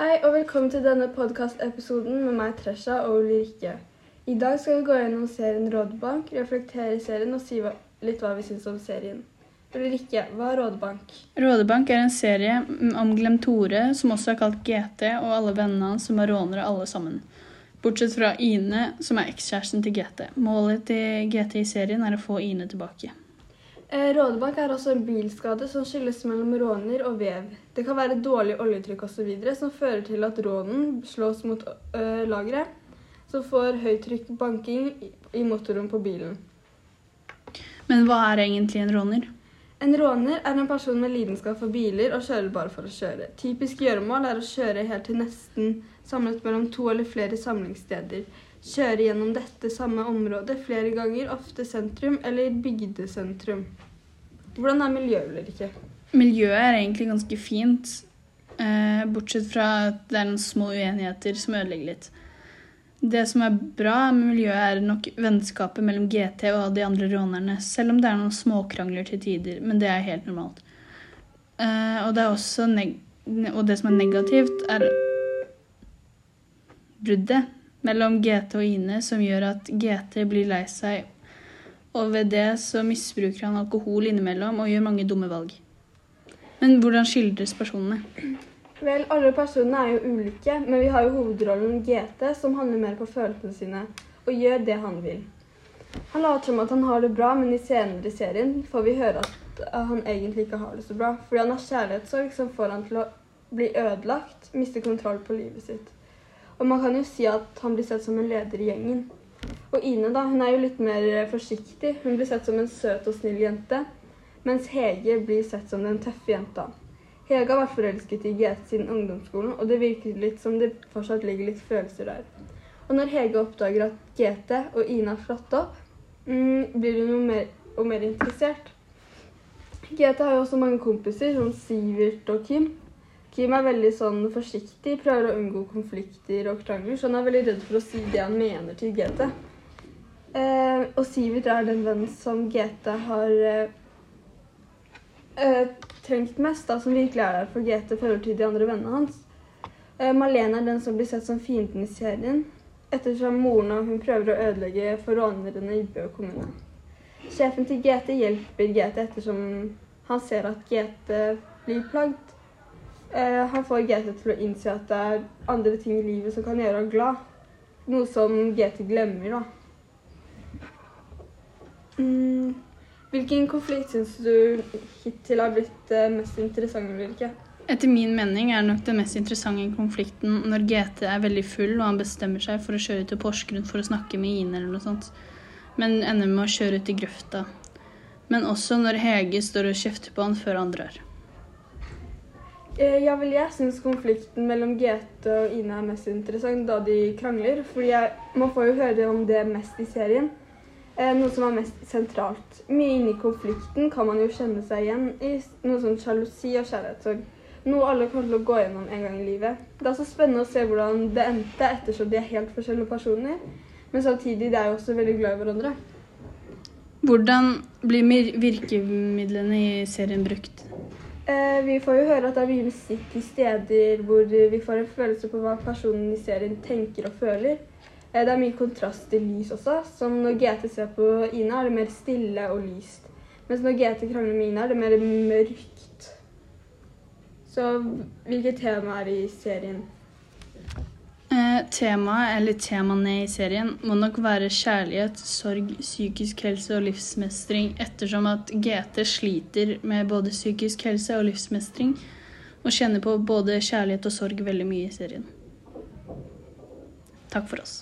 Hei og velkommen til denne podkastepisoden med meg, Tresha og Ulrikke. I dag skal vi gå gjennom serien Rådbank, reflektere serien og si hva, litt hva vi syns om serien. Ulrikke, hva er Rådebank? Rådebank er en serie om Glem Tore, som også er kalt GT, og alle vennene hans som er rånere alle sammen. Bortsett fra Ine, som er ekskjæresten til GT. Målet til GT i serien er å få Ine tilbake. Eh, Rådebank er også en bilskade som skyldes mellom råner og vev. Det kan være dårlig oljetrykk osv. som fører til at rånen slås mot ø, lageret, som får høytrykkbanking i- i motoren på bilen. Men hva er egentlig en råner? En råner er en person med lidenskap for biler og kjører bare for å kjøre. Typisk gjøremål er å kjøre helt til nesten samlet mellom to eller flere samlingssteder. Kjøre gjennom dette samme området flere ganger, ofte sentrum eller bygdesentrum. Hvordan er miljøet, Ulrikke? Miljøet er egentlig ganske fint, eh, bortsett fra at det er noen små uenigheter som ødelegger litt. Det som er bra med miljøet, er nok vennskapet mellom GT og de andre rånerne, selv om det er noen småkrangler til tider, men det er helt normalt. Eh, og, det og det som er negativt, er bruddet mellom GT og Ine, som gjør at GT blir lei seg, og ved det så misbruker han alkohol innimellom og gjør mange dumme valg. Men hvordan skildres personene? Vel, alle personene er jo ulike, men vi har jo hovedrollen GT, som handler mer på følelsene sine og gjør det han vil. Han later som at han har det bra, men i senere serien får vi høre at han egentlig ikke har det så bra, fordi han har kjærlighetssorg som får han til å bli ødelagt, miste kontroll på livet sitt. Og man kan jo si at han blir sett som en leder i gjengen. Og Ine, da, hun er jo litt mer forsiktig. Hun blir sett som en søt og snill jente, mens Hege blir sett som den tøffe jenta. Hege har vært forelsket i GT siden ungdomsskolen, og det virker litt som det fortsatt ligger litt følelser der. Og når Hege oppdager at GT og Ine har slått opp, mm, blir hun jo mer og mer interessert. GT har jo også mange kompiser, som Sivert og Kim. Kim er veldig sånn forsiktig, prøver å unngå konflikter og krangler, så han er veldig redd for å si det han mener til GT. Eh, og Sivert er den vennen som GT har eh, eh, trengt mest, da, som virkelig er der for GT i forhold til de andre vennene hans. Eh, Malene er den som blir sett som fienden i serien, ettersom moren og hun prøver å ødelegge for rånerne i Bø kommune. Sjefen til GT hjelper GT ettersom han ser at GT blir plagd. Eh, han får GT til å innse at det er andre ting i livet som kan gjøre ham glad. Noe som GT glemmer, da. Mm. Hvilken konflikt syns du hittil har blitt eh, mest interessant, Ulrikke? Etter min mening er nok den mest interessante konflikten når GT er veldig full og han bestemmer seg for å kjøre til Porsgrunn for å snakke med Ine eller noe sånt, men ender med å kjøre ut i grøfta. Men også når Hege står og kjefter på han før han drar. Eh, Ja, vel, jeg syns konflikten mellom GT og Ine er mest interessant da de krangler. Fordi jeg, man får jo høre om det mest i serien. Eh, noe som er mest sentralt. Mye inni konflikten kan man jo kjenne seg igjen i noe som sjalusi og kjærlighetssorg. Noe alle kommer til å gå gjennom en gang i livet. Det er så spennende å se hvordan det endte, ettersom de er helt forskjellige personer. Men samtidig de er jo også veldig glad i hverandre. Hvordan blir virkemidlene i serien brukt? Eh, vi får jo høre at det er mye musikk i steder hvor vi får en følelse på hva personen i serien tenker og føler. Eh, det er mye kontrast i lys også. Som når GT ser på Ina, er det mer stille og lyst. Mens når GT krangler med Ina, er det mer mørkt. Så hvilke tema er i serien? Temaet, eller temaene i serien, må nok være kjærlighet, sorg, psykisk helse og livsmestring, ettersom at GT sliter med både psykisk helse og livsmestring, og kjenner på både kjærlighet og sorg veldig mye i serien. Takk for oss.